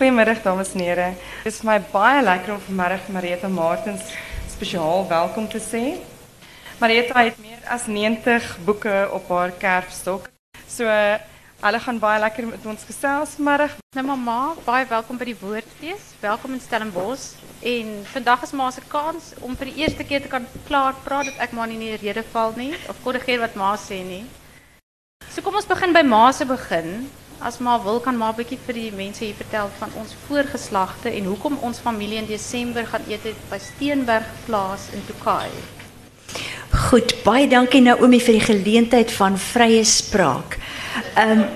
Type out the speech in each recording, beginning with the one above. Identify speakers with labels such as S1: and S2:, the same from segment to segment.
S1: Goedemiddag dames en heren. Het is mij baie lekker om vanmiddag Marietta Martens speciaal welkom te zeggen. Marietta heeft meer dan 90 boeken op haar kerfstok. So hulle gaan baie lekker met ons gesels vanmiddag.
S2: Nou mama, baie welkom by die Woordfees. Welkom in Stellenbosch. En vandag is maar 'n kans om vir die eerste keer te kan klaar praat dat ek maar nie in rede val nie of korrigeer wat ma sê nie. So kom ons begin by ma se begin. As ma wil kan ma 'n bietjie vir die mense hier vertel van ons voorgeslagte en hoekom ons familie in Desember gaan eet het by Steenberg Plaas in Tokai.
S3: Goed, baie dankie Naomi vir die geleentheid van vrye spraak. Ehm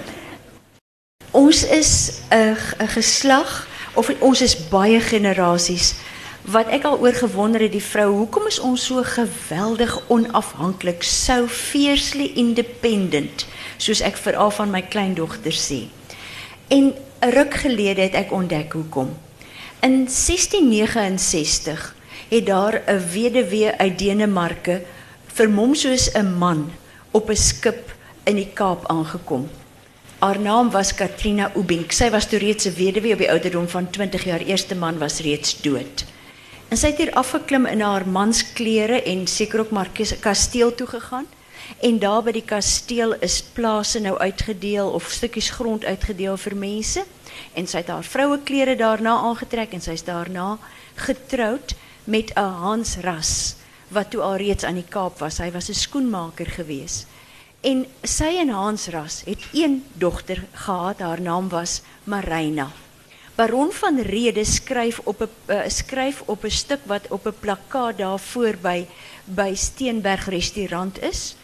S3: ons is 'n of ons is baie generasies wat ek al oor gewonder het die vrou, hoekom is ons so geweldig onafhanklik, so fiercely independent, soos ek veral van my kleindogter sê. En 'n ruk gelede het ek ontdek hoekom. In 1669 het daar 'n weduwee uit Denemarke vermom soos 'n man op 'n skip in die Kaap aangekom. Haar naam was Katrina Ubink. Sy was toe reeds 'n weduwee op die ouderdom van 20 jaar. Eerste man was reeds dood. En sy het hier afgeklim in haar mansklere en seker ook maar kasteel toe gegaan. En daar by die kasteel is plase nou uitgedeel of stukkies grond uitgedeel vir mense. En sy het haar vroue klere daarna aangetrek en sy's daarna getroud met 'n Hans Ras wat toe al reeds aan die Kaap was. Hy was 'n skoenmaker gewees. En sy en Hans Ras het een dogter gehad. Haar naam was Marina. Baron van Rede skryf op 'n uh, skryf op 'n stuk wat op 'n plakkaat daar voor by by Steenberg restaurant is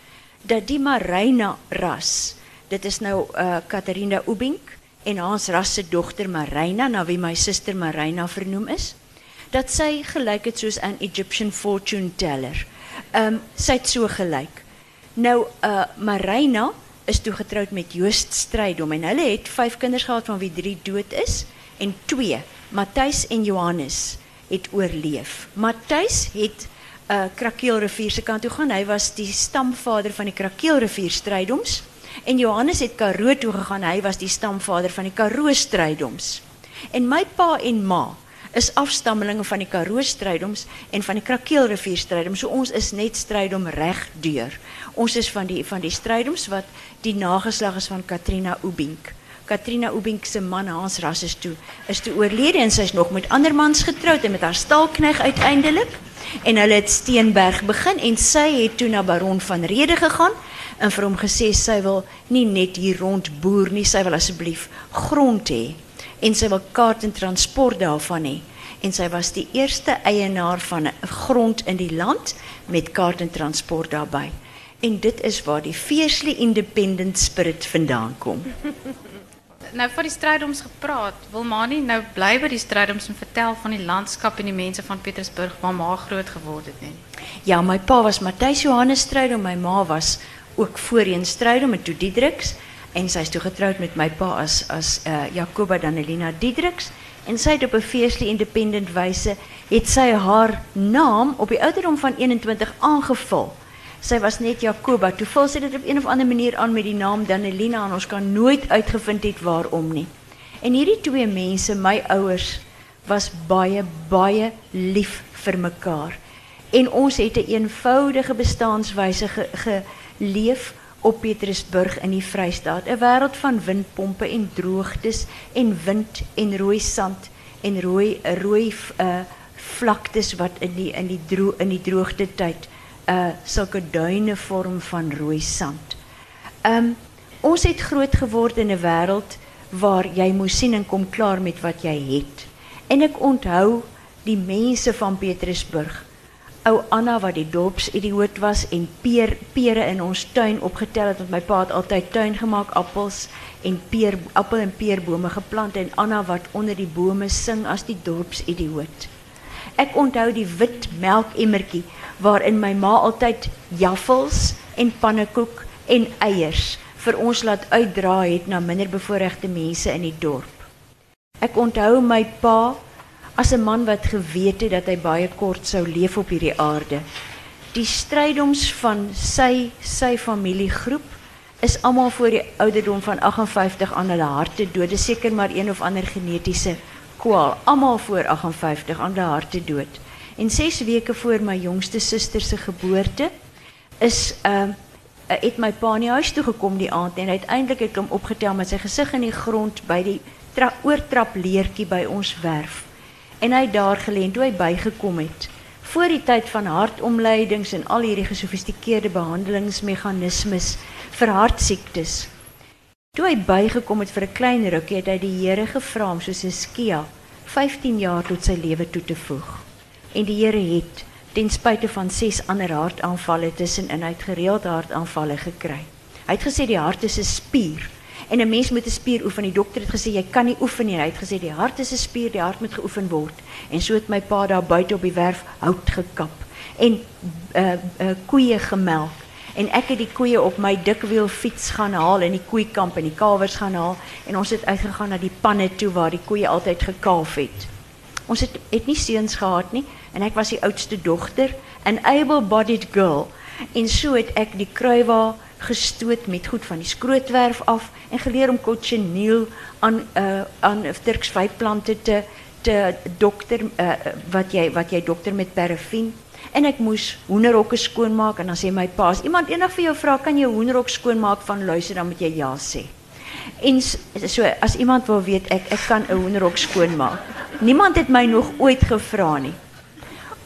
S3: dat die Marina ras. Dit is nou uh Katarina Ubink en Hans Ras se dogter Marina na wie my suster Marina vernoem is dat sy gelyk het soos 'n Egyptian fortune teller. Ehm um, sy het so gelyk. Nou uh Marina is toe getroud met Joost Strydom en hulle het vyf kinders gehad van wie drie dood is en twee, Matthys en Johannes, het oorleef. Matthys het uh, Krakeelrivier se kant toe gaan. Hy was die stamvader van die Krakeelrivier strydoms en Johannes het Karoo toe gegaan. Hy was die stamvader van die Karoo strydoms. En my pa en ma is afstammelinge van die Karoo strydoms en van die Krakeelrivier strydoms. So ons is net strydom reg deur. Ons is van die van die strydoms wat die nageslag is van Katrina Ubink. Katrina Ubink se man Hans Ras is toe is toe oorlede en sy's nog met ander mans getroud en met haar stalkneg uiteindelik en hulle het Steenberg begin en sy het toe na Baron van Rede gegaan en vir hom gesê sy wil nie net hier rond boer nie, sy wil asseblief grond hê en sy wil kaart en transport daarvan hê en sy was die eerste eienaar van grond in die land met kaart en transport daarbey. En dit is waar die fiercely independent spirit vandaan kom.
S2: nou van die strydoms gepraat. Wil ma nie nou bly by die strydoms en vertel van die landskap en die mense van Pietersburg waar ma groot geword het?
S3: Ja, my pa was Matthys Johannes Strydom, my ma was ook voorheen Strydom met toe en sy is toe getroud met my pa as as uh, Jacoba Danelina Diedriks en sy het op 'n fiercely independent wyse het sy haar naam op die ouderdom van 21 aangevul sy was net Jacoba. Toe vul sy dit op een of ander manier aan met die naam Danelina en ons kan nooit uitgevind het waarom nie. En hierdie twee mense, my ouers, was baie baie lief vir mekaar. En ons het 'n een eenvoudige bestaanswyse geleef ge op Petrusburg in die Vrystaat, 'n wêreld van windpompe en droogtes en wind en rooi sand en rooi rooi uh vlaktes wat in die in die droog in die droogte tyd uh sulke duine vorm van rooi sand. Um ons het groot geword in 'n wêreld waar jy moes sien en kom klaar met wat jy het. En ek onthou die mense van Petrusburg. Ou Anna wat die dorpsidioot was en peer pere in ons tuin opgetel het want my pa het altyd tuin gemaak, appels en peer appel en peerbome geplant en Anna wat onder die bome sing as die dorpsidioot. Ek onthou die wit melkemmertjie waarin my ma altyd jaffels en pannekoek en eiers vir ons laat uitdra het na minderbevoorregte mense in die dorp. Ek onthou my pa as 'n man wat geweet het dat hy baie kort sou leef op hierdie aarde. Die strydoms van sy sy familiegroep is allemaal voor die ouderdom van 58 aan hulle harte dood. Dis seker maar een of ander genetiese kwaal. Almal voor 58 aan hulle harte dood. En 6 weke voor my jongste suster se geboorte is uh, het my pa nie huis toe gekom die aand en uiteindelik het hom opgetel met sy gesig in die grond by die tra oortrap leertjie by ons werf. En hy het daar gelê toe hy bygekom het voor die tyd van hartomleidings en al hierdie gesofistikeerde behandelingsmeganismes vir hartsiektes. Toe hy bygekom het vir 'n klein rukkie het hy die Here gevra om soos 'n skia 15 jaar tot sy lewe toe te voeg. En die Here het ten spyte van ses ander hartaanvalle tussenin uit gereeld hartaanvalle gekry. Hy het gesê die hart is 'n spier en 'n mens moet 'n spier oefen. Die dokter het gesê jy kan nie oefen nie. Hy het gesê die hart is 'n spier, die hart moet geoefen word. En so het my pa daar buite op die werf hout gekap en uh uh koeie gemelk. En ek het die koeie op my dikwiel fiets gaan haal in die koeikamp en die kalwers gaan haal en ons het uitgegaan na die panne toe waar die koeie altyd gekalf het. Ons het het nie seuns gehad nie en ek was die oudste dogter, 'n able-bodied girl. En so het ek die kruiwa gestoot met goed van die skrootwerf af en geleer om cochineal aan uh aan turksvyplante te te dokter uh, wat jy wat jy dokter met parafin en ek moes hoenderhokke skoonmaak en dan sê my pa as iemand eendag vir jou vra kan jy hoenderhok skoonmaak van luister dan moet jy ja sê. En so iemand wil weet ek kan 'n hoenderhok skoonmaak. Niemand het my nog ooit gevra nie.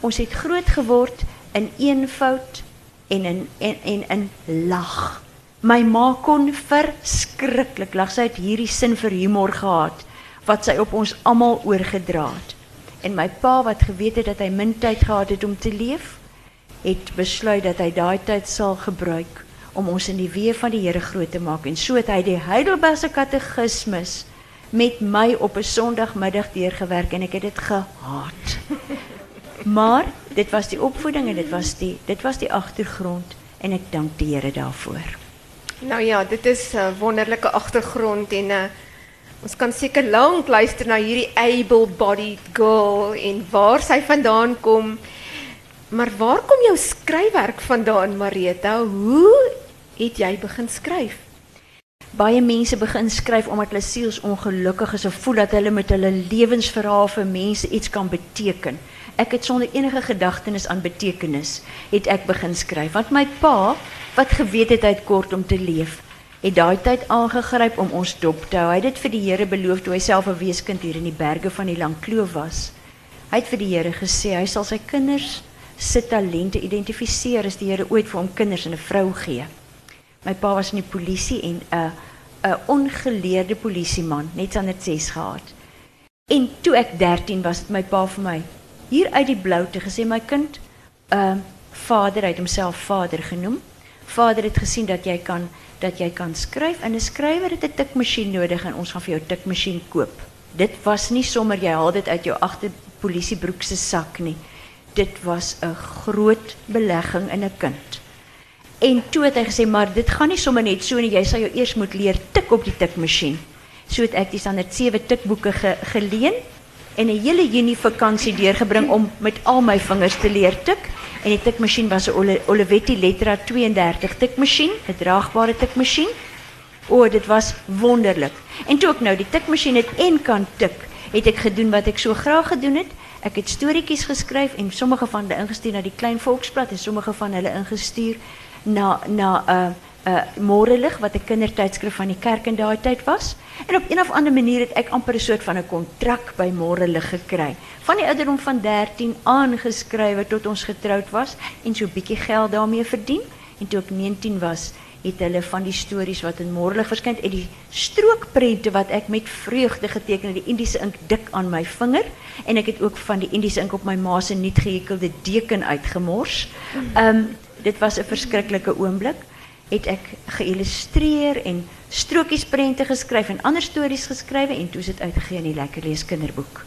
S3: Ons het groot geword in eenvoud en in en en in lag. My ma kon verskriklik lag. Sy het hierdie sin vir humor gehad wat sy op ons almal oorgedra het. En my pa wat geweet het dat hy min tyd gehad het om te leef, het besluit dat hy daai tyd sal gebruik om ons in die weë van die Here groot te maak en so het hy die Heidelbergse katekismus met my op 'n Sondagmiddag deurgewerk en ek het dit gehaat. Maar dit was die opvoeding en dit was die dit was die agtergrond en ek dank die Here daarvoor.
S4: Nou ja, dit is 'n uh, wonderlike agtergrond en uh, ons kan seker lank luister na hierdie able-bodied girl en waar sy vandaan kom. Maar waar kom jou skryfwerk vandaan, Marita? Hoe het jy begin skryf?
S3: Baie mense begin skryf omdat hulle siels ongelukkig is of voel dat hulle met hulle lewensverhaal vir mense iets kan beteken. Ek het sonder enige gedagtenis aan betekenis het ek begin skryf want my pa wat geweet het hy het kort om te leef, het daai tyd aangegryp om ons dop te hou. Hy het dit vir die Here beloof toe hy self 'n weeskind hier in die berge van die Langkloof was. Hy het vir die Here gesê hy sal sy kinders se talente identifiseer as die Here ooit vir hom kinders en 'n vrou gee. My pa was in die polisie en 'n 'n ongeleerde polisieman, net aan dit 6 gehad. En toe ek 13 was, het my pa vir my hier uit die blou te gesê my kind, uh, vader het homself vader genoem. Vader het gesien dat jy kan dat jy kan skryf en 'n skrywer het 'n tikmasjien nodig en ons gaan vir jou tikmasjien koop. Dit was nie sommer jy haal dit uit jou agter polisiebroek se sak nie. Dit was 'n groot belegging in 'n kind. En toe het hy gesê maar dit gaan nie sommer net so nie, jy sal jou eers moet leer tik op die tikmasjien. So het ek die standaard 7 tikboeke ge, geleen en 'n hele Junie vakansie deurgebring om met al my vingers te leer tik. En die tikmasjien was 'n Olivetti Lettra 32 tikmasjien, 'n draagbare tikmasjien. O, dit was wonderlik. En toe ek nou die tikmasjien het en kan tik, het ek gedoen wat ek so graag gedoen het. Ek het storieetjies geskryf en sommige van hulle ingestuur na die Klein Volksblad en sommige van hulle ingestuur na na uh, uh Morelig wat 'n kindertydskrif van die kerk in daai tyd was. En op een of ander manier het ek amper 'n soort van 'n kontrak by Morelig gekry. Van die ouderdom van 13 aangeskrywe tot ons getroud was en so 'n bietjie geld daarmee verdien. En toe ek 19 was, het hulle van die stories wat in Morelig verskyn en die strookprente wat ek met vreugde geteken het, die Indiese ink dik aan my vinger en ek het ook van die Indiese ink op my ma se nuut gehekelde deken uitgemors. Ehm um, dit was 'n verskriklike oomblik het ek geïllustreer en strokiesprente geskryf en ander stories geskrywe en toe is dit uitgegee in die Lekker Lees kinderboek.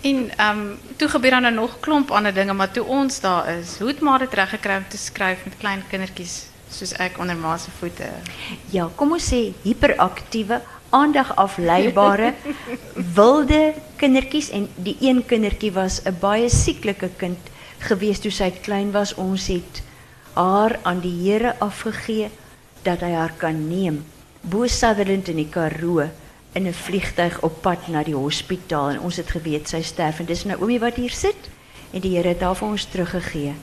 S2: En ehm um, toe gebeur dan nou nog klomp ander dinge, maar toe ons daar is, hoe het maar dit reg gekry om te skryf met klein kindertjies soos ek onder ma se voete?
S3: Ja, kom ons sê hiperaktiewe aandag afleibare wilde kindertjies en die een kindertjie was 'n baie sieklike kind gewees toe sy klein was ons het haar aan die Here afgegee dat hy haar kan neem bo Sutherland in die Karoo in 'n vliegtuig op pad na die hospitaal. En ons het geweet sy sterf. En dis Naomi wat hier sit. En die Here het haar vir ons teruggegee.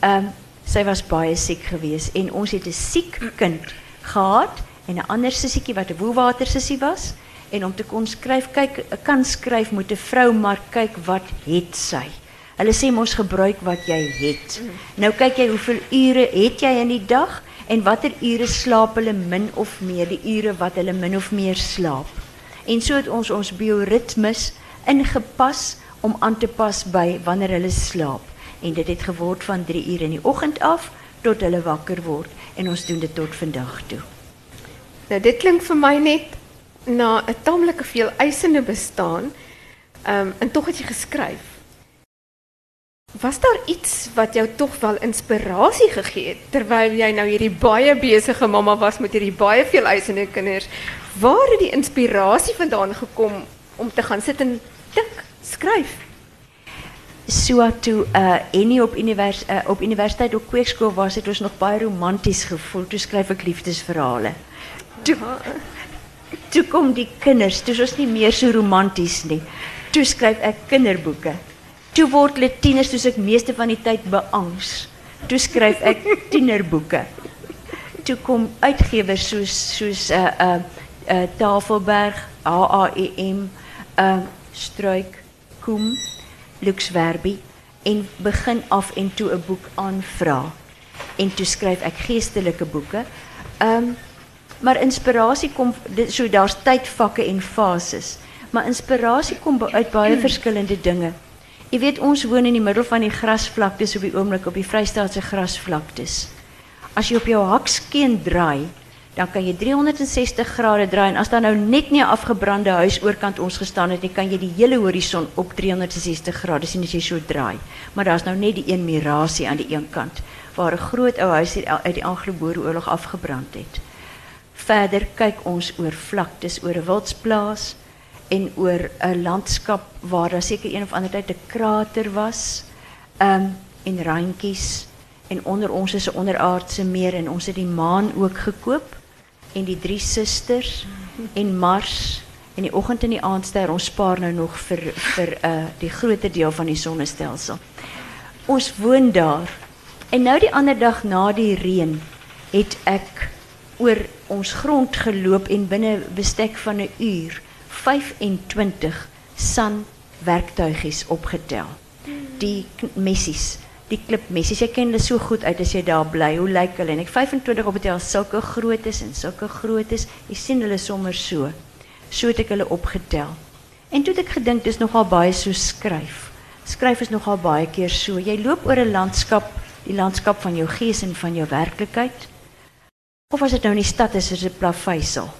S3: Ehm sy was baie siek geweest. En ons het 'n siek kind gehad. En 'n ander sissietjie wat 'n woelwater sissie was. En om te kon skryf kyk kan skryf moet 'n vrou maar kyk wat het sy. Hulle sê mos gebruik wat jy het. Nou kyk jy hoeveel ure het jy in die dag en watter ure slaap hulle min of meer, die ure wat hulle min of meer slaap. En so het ons ons bioritmes ingepas om aan te pas by wanneer hulle slaap. En dit het geword van 3 ure in die oggend af tot hulle wakker word en ons doen dit tot vandag toe.
S4: Nou dit klink vir my net na 'n tamelike veel eisende bestaan. Ehm um, en tog het jy geskryf. Was daar iets wat jou tog wel inspirasie gegee het terwyl jy nou hierdie baie besige mamma was met hierdie baie veel eisende kinders? Waar het die inspirasie vandaan gekom om te gaan sit en tik, skryf?
S3: So toe Annie op univers uh, op universiteit op kweekskool was, het ons nog baie romanties gevoel. Toe skryf ek liefdesverhale. Toe Toe kom die kinders, toe is ons nie meer so romanties nie. Toe skryf ek kinderboeke. Toe word hulle tieners, toe ek meeste van die tyd beangs. Toe skryf ek tienerboeke. Toe kom uitgewers soos soos 'n uh, 'n uh, uh, Tafelberg, AAEM, uh Struik, Koem, Lux Verbi en begin af en toe 'n boek aanvra. En toe skryf ek geestelike boeke. Um maar inspirasie kom so daar's tydvakke en fases. Maar inspirasie kom uit baie verskillende dinge. Jy weet ons woon in die middel van die grasvlaktes op die oomblik op die Vrystaatse grasvlaktes. As jy op jou hakskeen draai, dan kan jy 360 grade draai en as daar nou net nie 'n afgebrande huis oorkant ons gestaan het nie, kan jy die hele horison op 360 grade sien as jy so draai. Maar daar's nou net die een mirasie aan die een kant waar 'n groot ou huis uit die Anglo-Boereoorlog afgebrand het. Verder kyk ons oor vlaktes, oor 'n wildsplaas en oor 'n landskap waar daar seker een of ander tyd 'n krater was. Um en randjies en onder ons is 'n onderaardse meer en ons het die maan ook gekoop en die drie susters en Mars en die oggend en die aandster ons spaar nou nog vir vir uh die groter deel van die sonnestelsel. Ons woon daar. En nou die ander dag na die reën het ek oor ons grond geloop en binne bestek van 'n uur 25 san werktuigies opgetel. Die messies, die klipmessies. Jy ken hulle so goed uit as jy daar bly. Hoe lyk hulle? En ek 25 opgetel, sulke grootes en sulke grootes. Jy sien hulle sommer so. So het ek hulle opgetel. En toe het ek gedink dis nogal baie so skryf. Skryf is nogal baie keer so. Jy loop oor 'n landskap, die landskap van jou gees en van jou werklikheid. Of as dit nou in die stad is, is dit plaveisel.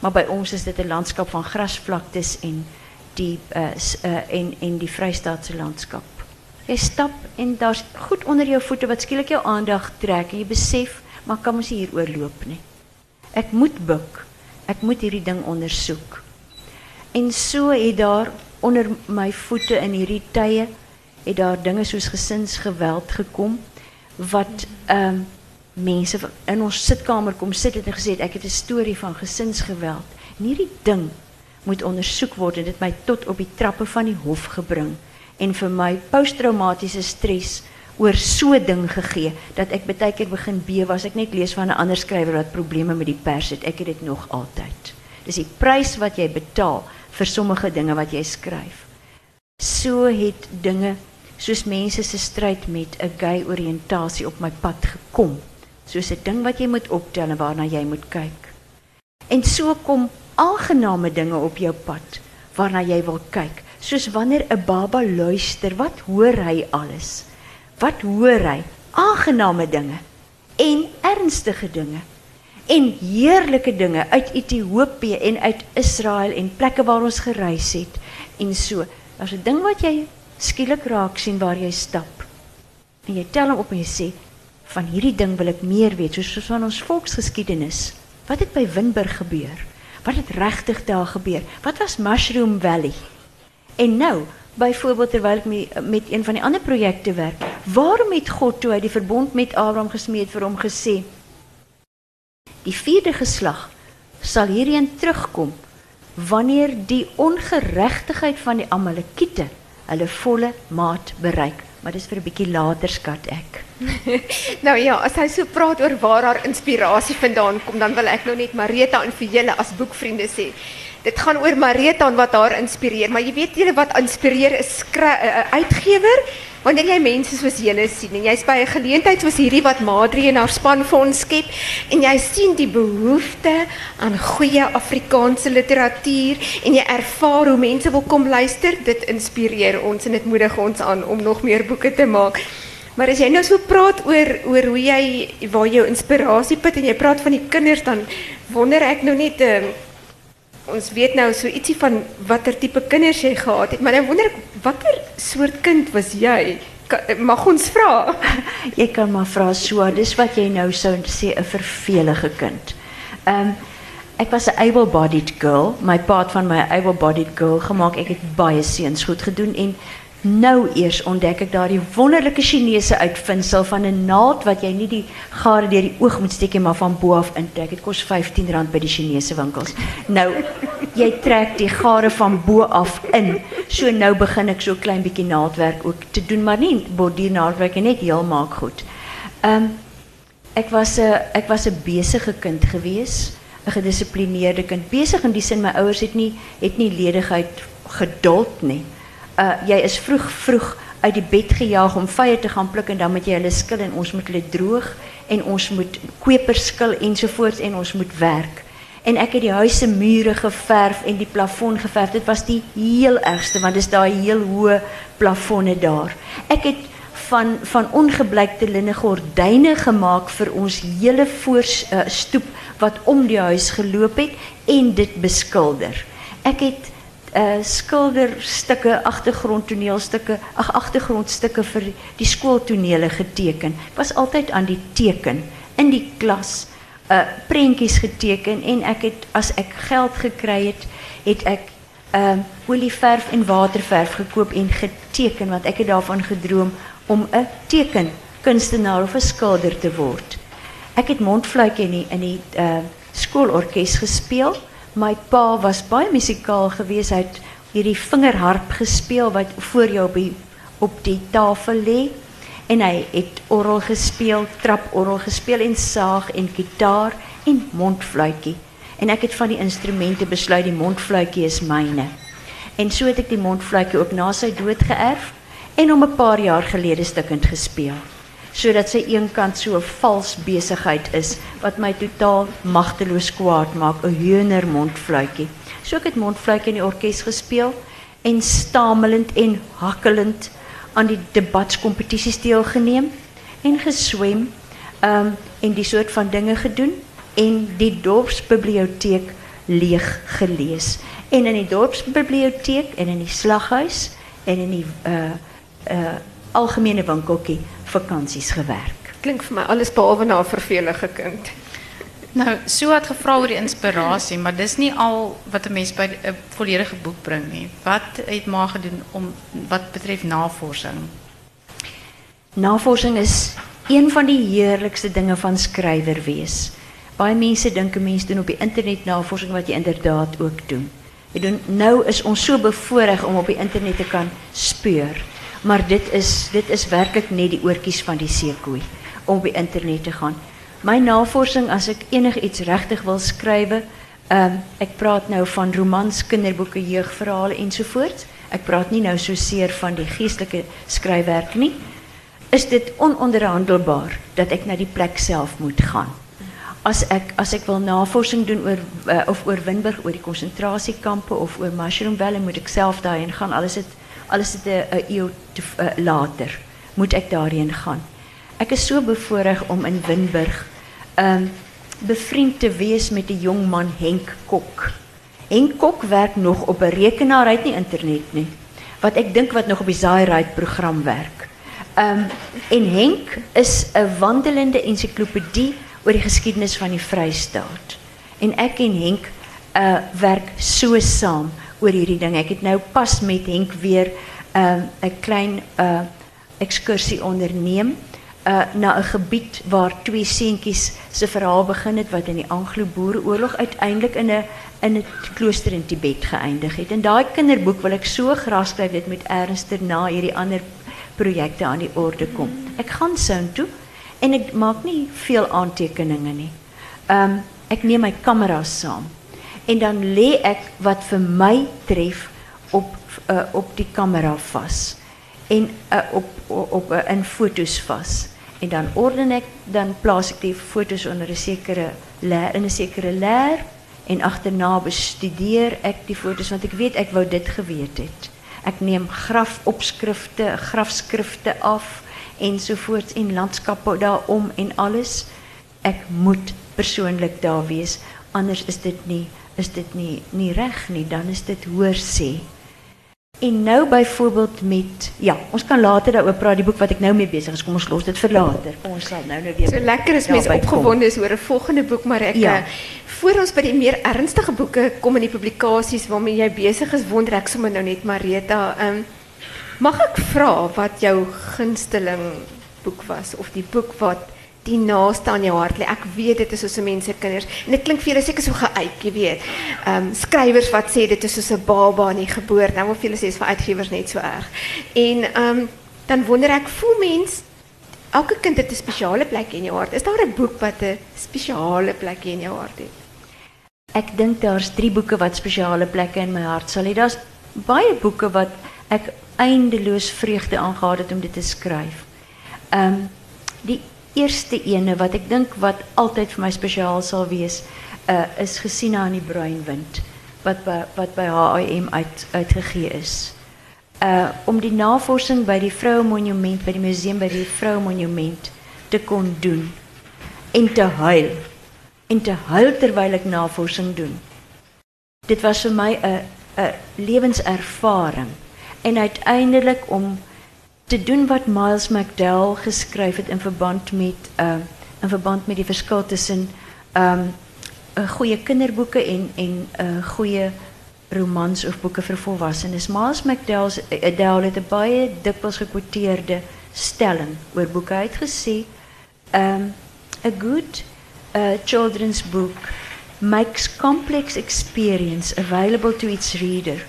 S3: Maar by ons is dit 'n landskap van grasvlaktes en die uh, en en die Vrystaatse landskap. Jy stap en daar's goed onder jou voete wat skielik jou aandag trek jy besef, maar kan mos hier nie. Ek moet buk. Ek moet hierdie ding ondersoek. En so het daar onder my voete in hierdie tye het daar dinge soos gesinsgeweld gekom wat ehm mense in ons sitkamer kom sit het en gesê ek het 'n storie van gesinsgeweld. En hierdie ding moet ondersoek word en dit my tot op die trappe van die hof gebring en vir my posttraumatiese stres oor so ding gegee dat ek baie keer begin bewe as ek net lees van 'n ander skrywer wat probleme met die pers het. Ek het dit nog altyd. Dis die prys wat jy betaal vir sommige dinge wat jy skryf. So het dinge soos mense se stryd met 'n gay oriëntasie op my pad gekom soos 'n ding wat jy moet optel en waarna jy moet kyk. En so kom aangename dinge op jou pad waarna jy wil kyk, soos wanneer 'n baba luister, wat hoor hy alles? Wat hoor hy? Aangename dinge en ernstige dinge en heerlike dinge uit Ethiopië en uit Israel en plekke waar ons gereis het en so. Daar's 'n ding wat jy skielik raak sien waar jy stap. En jy tel hom op en jy sê van hierdie ding wil ek meer weet, soos van ons volksgeskiedenis. Wat het by Winburg gebeur? Wat het regtig daar gebeur? Wat was Mushroom Valley? En nou, byvoorbeeld terwyl ek met een van die ander projekte werk, waarom het God toe hy die verbond met Abraham gesmeed vir hom gesê: Die vierde geslag sal hierheen terugkom wanneer die ongeregtigheid van die Amalekiete hulle volle maat bereik. Maar dis vir 'n bietjie later skat ek.
S4: Nou ja, as hy so praat oor waar haar inspirasie vandaan kom, dan wil ek nou net Marita en vir julle as boekvriende sê. Dit gaan oor Marita en wat haar inspireer, maar jy weet julle wat inspireer is skry, uh, uitgewer wanneer jy mense soos julle sien en jy's by 'n geleentheid soos hierdie wat Madri en haar span vir ons en jy sien die behoefte aan goeie Afrikaanse literatuur en jy ervaar hoe mense wil kom luister, dit inspireer ons en dit moedig ons aan om nog meer boeke te maak. Maar as jy nou so praat oor hoe jy waar jou inspirasie put en jy praat van die kinders dan wonder ek nou net uh, ons weet nou so ietsie van watter tipe kinders jy gehad het, maar dan wonder ek watter soort kind was jy? Mag ons vra?
S3: jy kan maar vra so, dis wat jy nou sou sê 'n vervelige kind. Ehm ek was 'n able-bodied girl, my pa van my able-bodied girl gemaak. Ek het baie seuns goed gedoen en Nou eers ontdek ek daardie wonderlike Chinese uitvinding van 'n naald wat jy nie die gare deur die oog moet steek nie, maar van bo af intrek. Dit kos R15 by die Chinese winkels. Nou jy trek die gare van bo af in. So nou begin ek so klein bietjie naaldwerk ook te doen, maar nie bordiernaaldwerk net heel maak goed. Ehm ek was 'n ek was 'n besige kind gewees, 'n gedissiplineerde kind. Besig in die sin my ouers het nie het nie ledigheid geduld nie uh, jy is vroeg vroeg uit die bed gejaag om vye te gaan pluk en dan moet jy hulle skil en ons moet hulle droog en ons moet kwepers skil ensovoorts en ons moet werk. En ek het die huis se mure geverf en die plafon geverf. Dit was die heel ergste want dis daai heel hoë plafonne daar. Ek het van van ongebleikte linne gordyne gemaak vir ons hele voorstoep uh, wat om die huis geloop het en dit beskilder. Ek het uh, schilderstukken, achtergrondtoneelstukken, ach, achtergrondstukken voor die schooltonelen geteken. Ik was altijd aan die teken in die klas. Uh, prentjies geteken en ek het as ek geld gekry het, het ek uh olieverf en waterverf gekoop en geteken want ek het daarvan gedroom om 'n tekenkunstenaar of 'n skilder te word. Ek het mondfluitjie in die in die uh skoolorkes gespeel my pa was baie musikaal geweest. Hy het hierdie vingerharp gespeel wat voor jou op die, op die tafel lê en hy het orgel gespeel, traporgel gespeel en saag en gitaar en mondfluitjie. En ek het van die instrumente besluit die mondfluitjie is myne. En so het ek die mondfluitjie ook na sy dood geërf en om 'n paar jaar gelede stukkend gespeel sodat sy eenkant so 'n vals besigheid is wat my totaal magteloos kwaad maak, 'n heuner mondfluitjie. So ek het mondfluitjie in die orkes gespeel en stamelend en hakkelend aan die debatskompetisies deelgeneem en geswem um en die soort van dinge gedoen en die dorpsbiblioteek leeg gelees en in die dorpsbiblioteek en in die slaghuis en in die uh uh algemene winkeltjie vakansies gewerk.
S4: Klink vir my alles behalwe na 'n vervelige kind.
S2: Nou, so het gevra oor die inspirasie, maar dis nie al wat 'n mens by 'n volledige boek bring nie. Wat het ma gedoen om wat betref navorsing?
S3: Navorsing is een van die heerlikste dinge van skrywer wees. Baie mense dink 'n mens doen op die internet navorsing wat jy inderdaad ook doen. Jy doen nou is ons so bevoorreg om op die internet te kan speur maar dit is dit is werklik net die oortjies van die seekoei om die internet te gaan. My navorsing as ek enigiets regtig wil skrywe, ehm ek praat nou van romans, kinderboeke, jeugverhale ensovoorts. Ek praat nie nou so seer van die geestelike skryfwerk nie. Is dit ononderhandelbaar dat ek na die plek self moet gaan? Ek as ek wil navorsing doen oor uh, of oor Winburg, oor die konsentrasiekampe of oor Mushroom moet ek self daarheen gaan. Alles het alles het 'n eeu uh, later moet ek daarheen gaan. Ek is so bevoorreg om in Winburg um bevriend te wees met die jong man Henk Kok. Henk Kok werk nog op 'n rekenaar, hy het internet nie. Wat ek dink wat nog op die Zairide program werk. Um en Henk is 'n wandelende ensiklopedie oor die geskiedenis van die Vrystaat. En ek en Henk uh werk so saam oor hierdie ding. Ek het nou pas met Henk weer 'n uh, 'n klein uh ekskursie onderneem uh na 'n gebied waar twee seentjies se verhaal begin het wat in die Anglo-Boereoorlog uiteindelik in 'n in 'n klooster in Tibet geëindig het. En daai kinderboek wil ek so graag skryf dit met ernstiger na hierdie ander projekte aan die orde kom. Ek gaan soontoe en ek maak nie veel aantekeninge nie. Ehm neem my kamera saam en dan lê ek wat vir my tref op uh, op die kamera vas en uh, op op uh, in foto's vas. En dan orden ek dan plaas ek die foto's onder 'n sekere leer in 'n sekere leer en agterna bestudeer ek die foto's want ek weet ek wou dit geweet het. Ek neem grafopskrifte, grafskrifte af ensovoorts en landskappe daarom en alles. Ek moet persoonlik daar wees anders is dit nie is dit nie nie reg nie dan is dit hoor sê. En nou byvoorbeeld met ja, ons kan later daaroor praat die boek wat ek nou mee besig is. Kom ons los dit vir later. Kom ons sal nou nou weer.
S4: So lekker is mense opgewonde is oor 'n volgende boek, maar ek ja. uh, voor ons by die meer ernstige boeke kom in die publikasies waarmee jy besig is, wonder ek sommer nou net Marita, ehm um, mag ek vra wat jou gunsteling boek was of die boek wat die naaste aan jou hart lê. Ek weet dit is soos mense kinders en dit klink vir julle seker so geuit, jy weet. Ehm um, skrywers wat sê dit is soos 'n baba in die geboorte. Nou wil vir julle sê is vir uitgewers net so erg. En ehm um, dan wonder ek, voel mens elke kind het 'n spesiale plek in jou hart. Is daar 'n boek wat 'n spesiale plek in jou hart het?
S3: Ek dink daar's drie boeke wat spesiale plekke in my hart sal hê. Daar's baie boeke wat ek eindeloos vreugde aangehad het om dit te skryf. Ehm die eerste ene wat ek dink wat altyd vir my spesiaal sal wees, uh is gesien aan die bruinwind wat by HIM uit uitgegee is. Uh om die navorsing by die Vroue Monument by die museum by die Vroue Monument te kon doen en te huil en te huil terwyl ek navorsing doen. Dit was vir my 'n 'n lewenservaring en uiteindelik om te doen wat Miles McDowell geschreven het in verband met, uh, in verband met die verschil tussen um, goede kinderboeken en, en uh, goede romans of boeken voor volwassenen. Miles McDowell het een baie dikwijls gekwoteerde stelling oor boeke uitgesê. Um, a good uh, children's book makes complex experience available to its reader,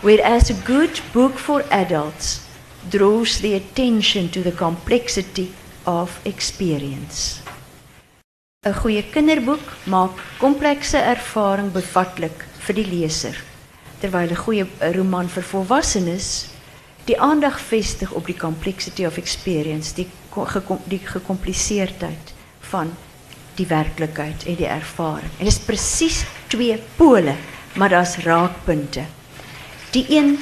S3: whereas a good book for adults draws the attention to the complexity of experience. 'n Goeie kinderboek maak komplekse ervaring bevatlik vir die leser, terwyl 'n goeie roman vir volwassenes die aandag vestig op die complexity of experience, die die gekompliseerdheid van die werklikheid en die ervaring. En dit is presies twee pole, maar daar's raakpunte. Die een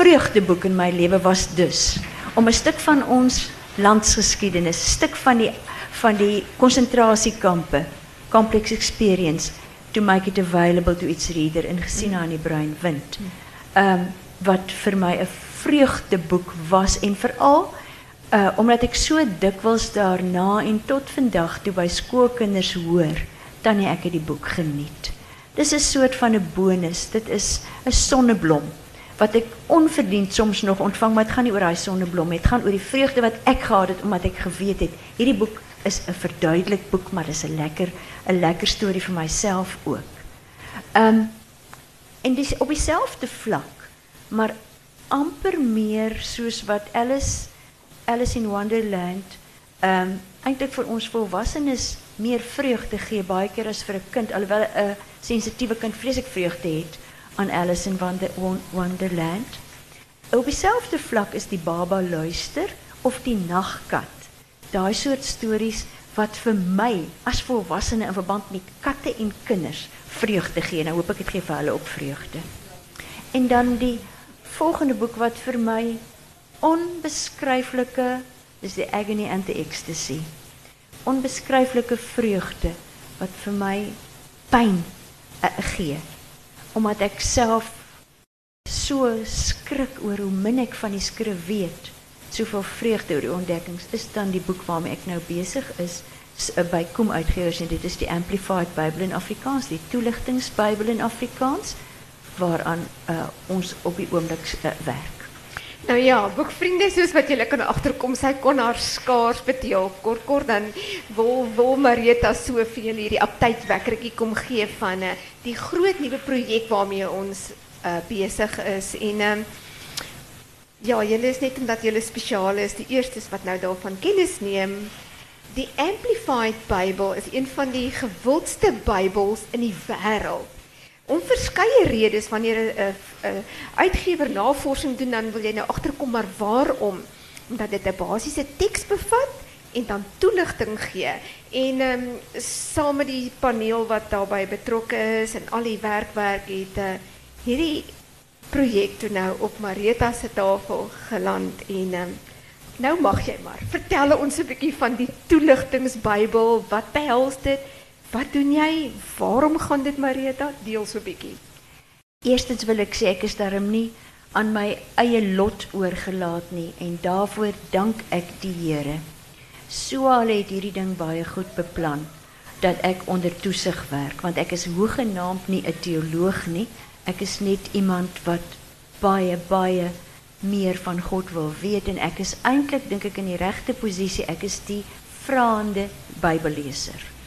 S3: vreugdeboek in my lewe was dus om 'n stuk van ons landsgeskiedenis, 'n stuk van die van die konsentrasiekampe, complex experience to make it available to its reader in gesien aan die bruin wind. Ehm um, wat vir my 'n vreugdeboek was en veral uh omdat ek so dikwels daarna en tot vandag toe by skoolkinders hoor, dan ek het die boek geniet. Dis 'n soort van 'n bonus. Dit is 'n sonneblom wat ek onverdiend soms nog ontvang, maar dit gaan nie oor daai sonneblom. Dit gaan oor die vreugde wat ek gehad het omdat ek geweet het hierdie boek is 'n verduidelik boek, maar dis 'n lekker 'n lekker storie vir myself ook. Ehm um, en dis op dieselfde vlak, maar amper meer soos wat Alice Alice in Wonderland ehm um, eintlik vir ons volwassenes meer vreugde gee baie keer as vir 'n kind alhoewel 'n sensitiewe kind vreeslik vreugde het aan Alice in Wonderland. Op dieselfde vlak is die baba luister of die nagkat. Daai soort stories wat vir my as volwassene in verband met katte en kinders vreugde gee. Nou hoop ek dit gee vir hulle ook vreugde. En dan die volgende boek wat vir my onbeskryflike is die agony and the ecstasy. Onbeskryflike vreugde wat vir my pyn uh, gee omdat ek self so skrik oor hoe min ek van die skrif weet. Soveel vreugde oor die ontdekkings is dan die boek waarmee ek nou besig is eh, by Kom Uitgewers en dit is die Amplified Bible in Afrikaans, die toelichtingsbybel in Afrikaans waaraan uh, ons op die oomblik uh, werk.
S4: Nou ja, boekvriende soos wat julle kan agterkom, sy kon haar skaars bedeel. Kort kort dan wil wil Marita so vir julle hierdie aptydwekkertjie kom gee van uh, die groot nuwe projek waarmee ons uh, besig is en um, ja, julle is net omdat julle spesiaal is, die eerstes wat nou daarvan kennis neem. Die Amplified Bible is een van die gewildste Bybels in die wêreld. Om verskeie redes wanneer 'n uitgewer navorsing doen dan wil jy nou agterkom maar waarom? Omdat dit 'n basiese teks bevat en dan toelichting gee. En ehm saam met die paneel wat daarbey betrokke is en al die werkwerk het uh, hierdie projek nou op Marita se tafel geland en um, nou mag jy maar vertel ons 'n bietjie van die toelichtingsbybel. Wat behels dit? Wat doen jy? Waarom gaan dit Marita? Deel so 'n bietjie.
S3: Eerstens wil ek sê ek is daarom nie aan my eie lot oorgelaat nie en daarvoor dank ek die Here. So al het hierdie ding baie goed beplan dat ek onder toesig werk want ek is hoegenaamd nie 'n teoloog nie. Ek is net iemand wat baie baie meer van God wil weet en ek is eintlik dink ek in die regte posisie. Ek is die vraende Bybelleser.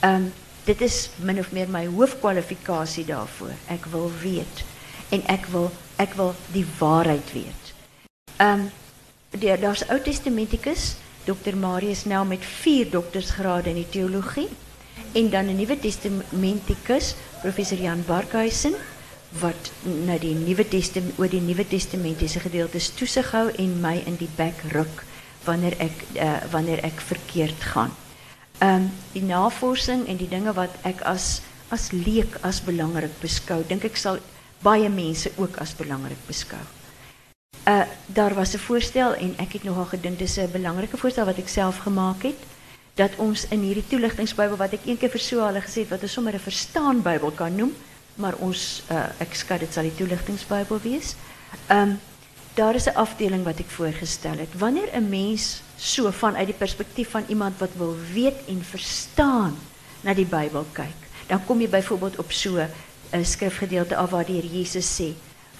S3: Um, dit is min of meer my hoofkwalifikasie daarvoor. Ek wil weet en ek wil wil die waarheid weet. Ehm um, daar's Ou Testamentikus, Dr. Marius nou met 4 doktorsgrade in die teologie en dan 'n Nuwe Testamentikus, professor Jan Barkhuizen wat na die Nuwe Testament oor die Nuwe Testamentiese gedeeltes toesig en my in die bek ruk wanneer ek uh, wanneer verkeerd gaan. Um, die navorsing en die dinge wat ek as as leek as belangrik beskou, dink ek sal baie mense ook as belangrik beskou. Uh daar was 'n voorstel en ek het nogal gedink dis 'n belangrike voorstel wat ek self gemaak het dat ons in hierdie toelichtingsbybel wat ek eendag vir so hulle gesê het wat ons sommer 'n verstaan Bybel kan noem, maar ons uh, ek skat dit die toelichtingsbybel wees. Ehm daar is 'n afdeling wat ek voorgestel het. Wanneer 'n mens so vanuit die perspektief van iemand wat wil weet en verstaan na die Bybel kyk, dan kom jy byvoorbeeld op so 'n skrifgedeelte af waar die Here Jesus sê,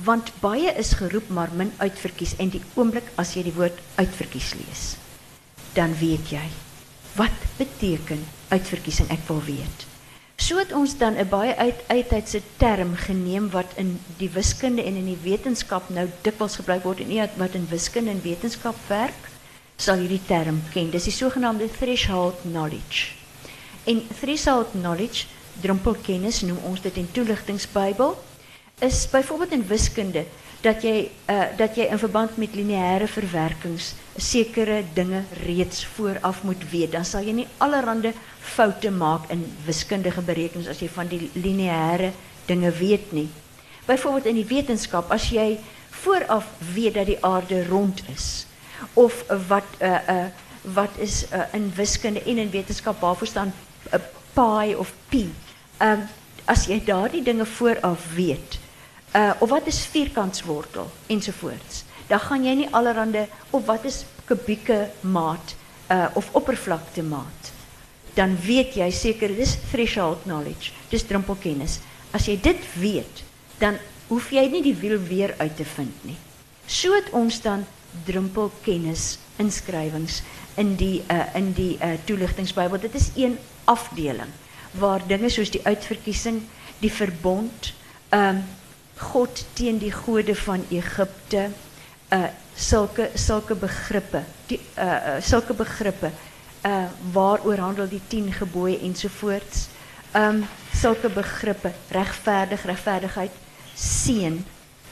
S3: want baie is geroep maar min uitverkies. En die oomblik as jy die woord uitverkies lees, dan weet jy wat beteken uitverkiesing ek wil weet. So het ons dan 'n baie uit uittydse term geneem wat in die wiskunde en in die wetenskap nou dikwels gebruik word en nie wat in wiskunde en wetenskap werk sal hierdie term ken. Dis die sogenaamde threshold knowledge. En threshold knowledge, drempelkennis noem ons dit in toelichtingsbybel, is byvoorbeeld in wiskunde dat jy uh, dat jy in verband met lineêre verwerkings sekere dinge reeds vooraf moet weet. Dan sal jy nie allerlei foute maak in wiskundige berekenings as jy van die lineêre dinge weet nie. Byvoorbeeld in die wetenskap as jy vooraf weet dat die aarde rond is of wat uh uh wat is uh, in wiskunde en in wetenskap waarvoor staan pi of pi. Ehm um, as jy daardie dinge vooraf weet, of wat is vierkantswortel ensovoorts. Dan gaan jy nie allerhande of wat is kubieke maat of oppervlakte maat. Dan weet jy seker dis threshold knowledge, dis drempelkennis. As jy dit weet, dan hoef jy nie die wiel weer uit te vind nie. So het ons dan drempelkennis inskrywings in die uh, in die uh, toelichtingsbybel. Dit is een afdeling waar dinge soos die uitverkiesing, die verbond, ehm um, God teen die gode van Egipte uh sulke sulke begrippe die uh, sulke begrippe uh waaroor handel die 10 gebooie ensovoorts um sulke begrippe regverdig regverdigheid seën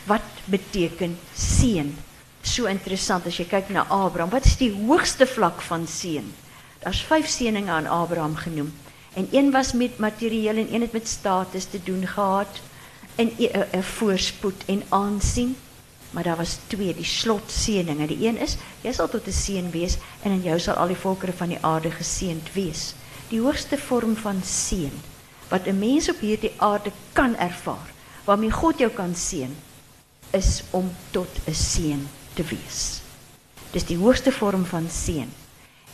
S3: wat beteken seën so interessant as jy kyk na Abraham wat is die hoogste vlak van seën daar's vyf seëninge aan Abraham genoem en een was met materieel en een het met status te doen gehad en 'n voorspoed en aansien. Maar daar was twee, die slotseëninge. Die een is jy sal tot 'n seën wees en in jou sal al die volkere van die aarde geseënd wees. Die hoogste vorm van seën wat 'n mens op hierdie aarde kan ervaar, waarmee God jou kan seën, is om tot 'n seën te wees. Dis die hoogste vorm van seën.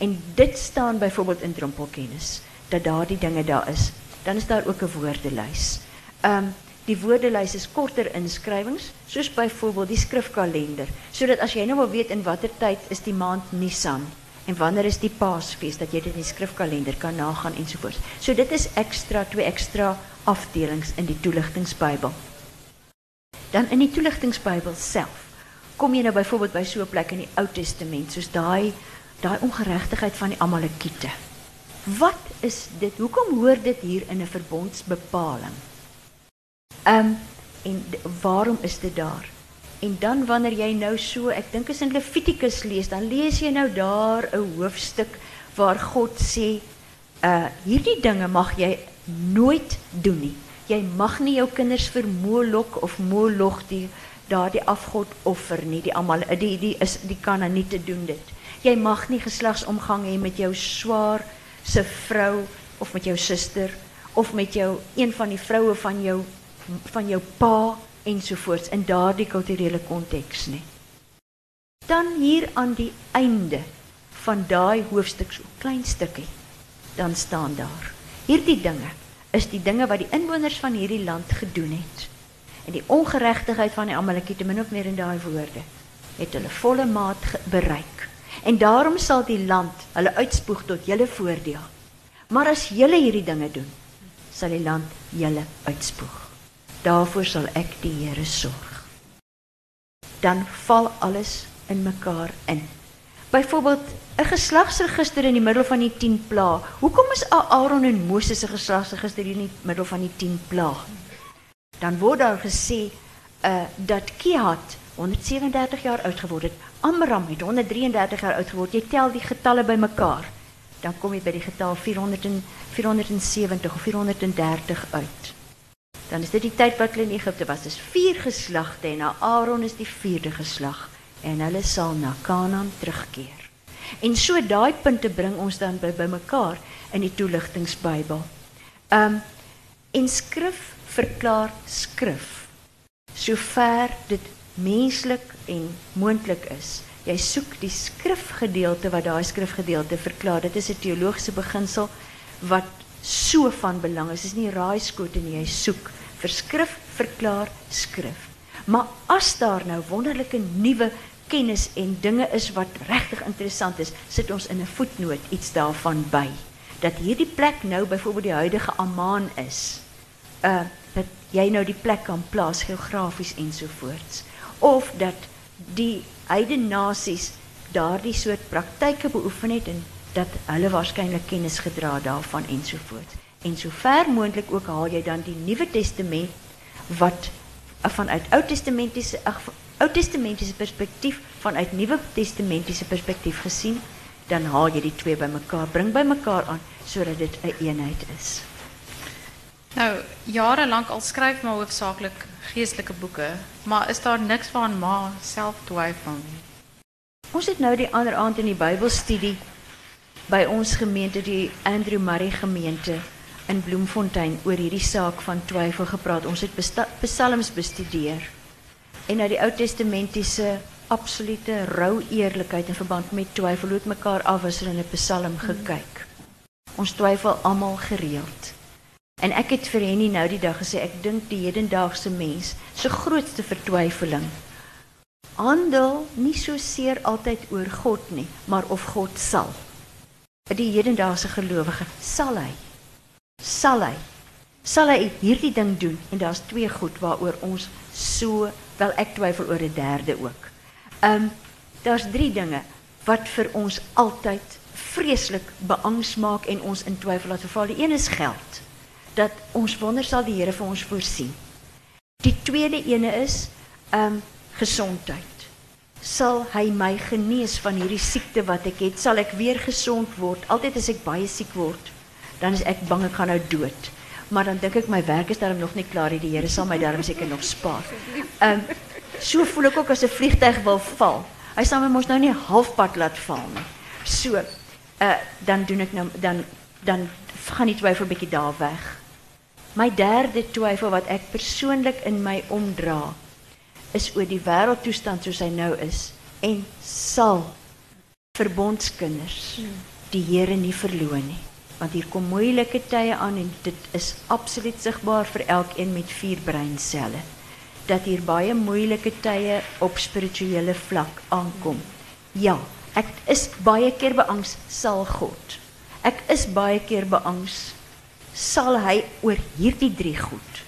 S3: En dit staan byvoorbeeld in drumpelkennis dat daardie dinge daar is. Dan is daar ook 'n woordelys. Ehm Die woordelys is korter inskrywings, soos byvoorbeeld die skrifkalender, sodat as jy nou wil weet in watter tyd is die maand Nisan en wanneer is die Paasfees dat jy dit in die skrifkalender kan nagaan ensovoorts. So dit is ekstra twee ekstra afdelings in die toeligtingsbybel. Dan in die toeligtingsbybel self kom jy nou byvoorbeeld by so 'n plek in die Ou Testament soos daai daai ongeregtigheid van die Amalekiete. Wat is dit? Hoekom hoor dit hier in 'n verbondsbepaling? Ehm um, en waarom is dit daar? En dan wanneer jy nou so, ek dink as in Levitikus lees, dan lees jy nou daar 'n hoofstuk waar God sê, uh hierdie dinge mag jy nooit doen nie. Jy mag nie jou kinders vir Molok of Moloch die daardie afgod offer nie. Die almal die die is die kan dan nie te doen dit. Jy mag nie geslagsomgang hê met jou swaar se vrou of met jou suster of met jou een van die vroue van jou van jou pa ensovoorts in daardie kulturele konteks nie. Dan hier aan die einde van daai hoofstuk so klein stukkie dan staan daar. Hierdie dinge is die dinge wat die inwoners van hierdie land gedoen het. En die ongeregtigheid van die Amalekiete min of meer in daai woorde het hulle volle maat bereik. En daarom sal die land hulle uitspoeg tot julle voordeel. Maar as julle hierdie dinge doen, sal die land julle uitspoeg. Daarvoor sal ek die Here sorg. Dan val alles in mekaar in. Byvoorbeeld 'n geslagsregister in die middel van die 10 pla. Hoekom is Aaron en Moses se geslagsregister in die middel van die 10 pla? Dan word daar gesê uh dat Kihat 137 jaar oud geword het. Amram het 133 jaar oud geword. Jy tel die getalle bymekaar, dan kom jy by die getal 400 en 470 of 430 uit dan is dit die tyd wat hulle in Egipte was. Dis vier geslagte en Aaron is die vierde geslag en hulle sal na Kanaan terugkeer. En so daai punte bring ons dan by bymekaar in die toeligtingsbybel. Um en skrif verklaar skrif. Sover dit menslik en moontlik is. Jy soek die skrifgedeelte wat daai skrifgedeelte verklaar. Dit is 'n teologiese beginsel wat so van belang is. Dit is nie raaiskote nie, jy soek vir verklaar skrif. Maar as daar nou wonderlike nuwe kennis en dinge is wat regtig interessant is, sit ons in 'n voetnoot iets daarvan by dat hierdie plek nou byvoorbeeld die huidige Amman is. Uh jy nou die plek kan plaas geografies ensovoorts of dat die heidene nasies daardie soort praktyke beoefen het en dat hulle waarskynlik kennis gedra daarvan ensovoorts. En sover moontlik ook haal jy dan die Nuwe Testament wat vanuit Ou Testamentiese Ou perspektief vanuit Nuwe Testamentiese perspektief gesien, dan haal jy die twee bymekaar, bring bymekaar aan sodat dit 'n een eenheid is.
S2: Nou, jare lank al skryf maar hoofsaaklik geestelike boeke, maar is daar niks van ma self twyfel nie?
S3: Ons het nou die ander aand in die Bybelstudie by ons gemeente die Andrew Murray gemeente in Bloemfontein oor hierdie saak van twyfel gepraat. Ons het psalms bestudeer en na die Ou Testamentiese absolute rou eerlikheid in verband met twyfel het mekaar afwissel in 'n psalm gekyk. Ons twyfel almal gereeld. En ek het vir Henny nou die dag gesê ek dink die hedendaagse mens se grootste vertwyfeling handel nie so seer altyd oor God nie, maar of God sal. Die hedendaagse gelowige sal hy sal hy sal hy hierdie ding doen en daar's twee goed waaroor ons so wel ek twyfel oor 'n derde ook. Ehm um, daar's drie dinge wat vir ons altyd vreeslik beangs maak en ons in twyfel laat verval. Die een is geld. Dat ons wonder sal die Here vir ons voorsien. Die tweede ene is ehm um, gesondheid. Sal hy my genees van hierdie siekte wat ek het? Sal ek weer gesond word? Altyd as ek baie siek word, dan is ek bang ek gaan nou dood. Maar dan dink ek my werk is daarom nog nie klaar nie. Die Here sal my daarom seker nog spaar. Ehm um, so voel ek ook as 'n vliegtyg wil val. Hy sal my mos nou nie halfpad laat val nie. So, uh dan doen ek nou dan dan gaan die twyfel bietjie daar weg. My derde twyfel wat ek persoonlik in my omdra is oor die wêreldtoestand soos hy nou is en sal verbondskinders die Here nie verloon nie Want hier kom moeilike tye aan en dit is absoluut sigbaar vir elkeen met vier breinselle. Dat hier baie moeilike tye op spirituele vlak aankom. Ja, ek is baie keer beangs sal God. Ek is baie keer beangs sal hy oor hierdie drie goed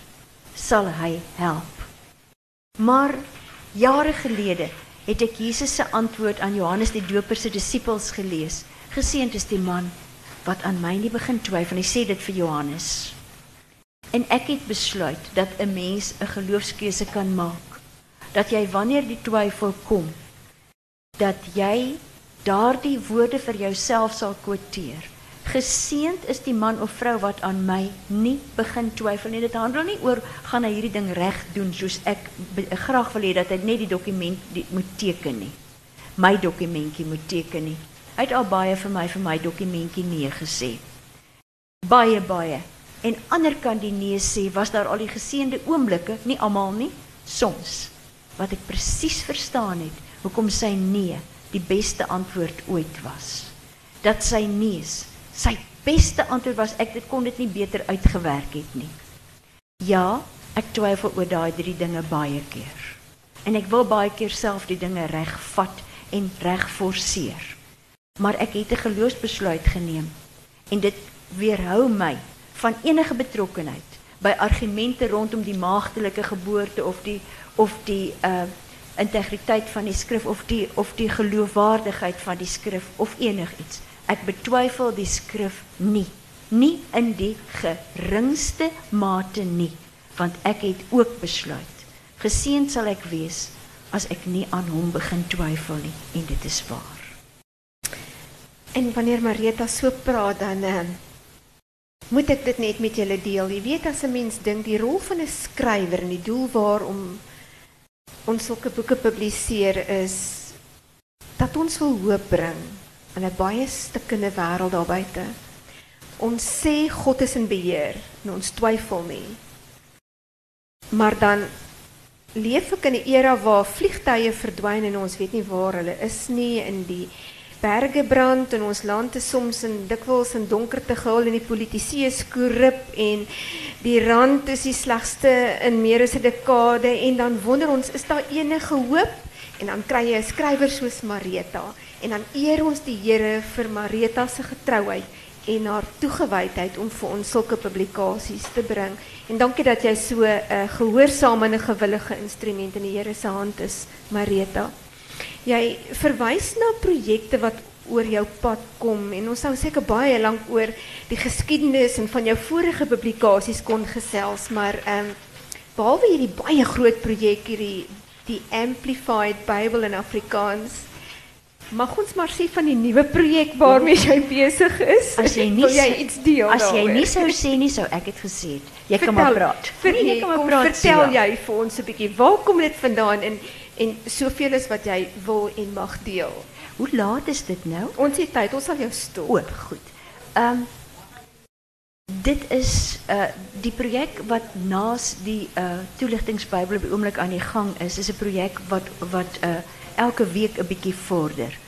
S3: sal hy help. Maar jare gelede het ek Jesus se antwoord aan Johannes die Doper se disippels gelees. Geseënd is die man wat aan my nie begin twyfel. Hy sê dit vir Johannes. En ek het besluit dat 'n mens 'n geloofskeuse kan maak. Dat jy wanneer die twyfel kom, dat jy daardie woorde vir jouself sal kwoteer. Geseend is die man of vrou wat aan my nie begin twyfel nie. Dit handel nie oor gaan hy hierdie ding reg doen soos ek graag wil hê dat hy net die dokument die, moet teken nie. My dokumentjie moet teken nie. Hy het al baie vir my vir my dokumentjie nee gesê. Baie baie. En ander kan die nee sê, was daar al die geseënde oomblikke, nie almal nie, soms wat ek presies verstaan het hoekom sy nee die beste antwoord ooit was. Dat sy nees sy beste antwoord was ek dit kon dit nie beter uitgewerk het nie. Ja, ek twyfel oor daai drie dinge baie keer. En ek wil baie keer self die dinge regvat en reg forceer. Maar ek het 'n geloofsbesluit geneem en dit weerhou my van enige betrokkenheid by argumente rondom die maagdelike geboorte of die of die uh integriteit van die skrif of die of die geloofwaardigheid van die skrif of enigiets. Ek betwyfel die skrif nie, nie in die geringste mate nie, want ek het ook besluit. Geseënd sal ek wees as ek nie aan hom begin twyfel nie en dit is waar.
S4: En wanneer Marita so praat dan uh, moet ek dit net met julle deel. Jy weet as 'n mens dink die rol van 'n skrywer en die doel waarom ons sulke boeke publiseer is dat ons wil hoop bring 'n baie stikkende wêreld daar buite. Ons sê God is in beheer en ons twyfel nie. Maar dan leef ek in 'n era waar vliegtye verdwyn en ons weet nie waar hulle is nie in die berge brand en ons land is soms in dikwels in donkerte gehul en die politici is korrup en die rand is die slegste in meer as 'n dekade en dan wonder ons is daar enige hoop en dan kry jy 'n skrywer soos Marita en dan eer ons die Here vir Marita se getrouheid en haar toegewydheid om vir ons sulke publikasies te bring. En dankie dat jy so 'n uh, gehoorsame en 'n gewillige instrument in die Here se hand is, Marita. Jy verwys na projekte wat oor jou pad kom en ons sou seker baie lank oor die geskiedenis en van jou vorige publikasies kon gesels, maar ehm um, behalwe hierdie baie groot projek hierdie die Amplified Bible in Afrikaans Mag ons maar sê van die nuwe projek waarmee jy besig is?
S3: As jy nie
S4: jy iets deel
S3: As jy nie sou sê nie, sou ek dit gesê het. Jy kan maar praat.
S4: Vir
S3: Nee,
S4: jy
S3: kan maar praat.
S4: vertel
S3: Sila.
S4: jy vir ons 'n bietjie waar kom dit vandaan en en soveel is wat jy wil en mag deel.
S3: Hoe laat is dit nou?
S4: Ons het tyd, ons sal jou stop.
S3: O, goed. Ehm um, dit is uh die projek wat naas die uh toeligtingsbybel op die oomblik aan die gang is, is 'n projek wat wat uh elke week 'n bietjie vorder.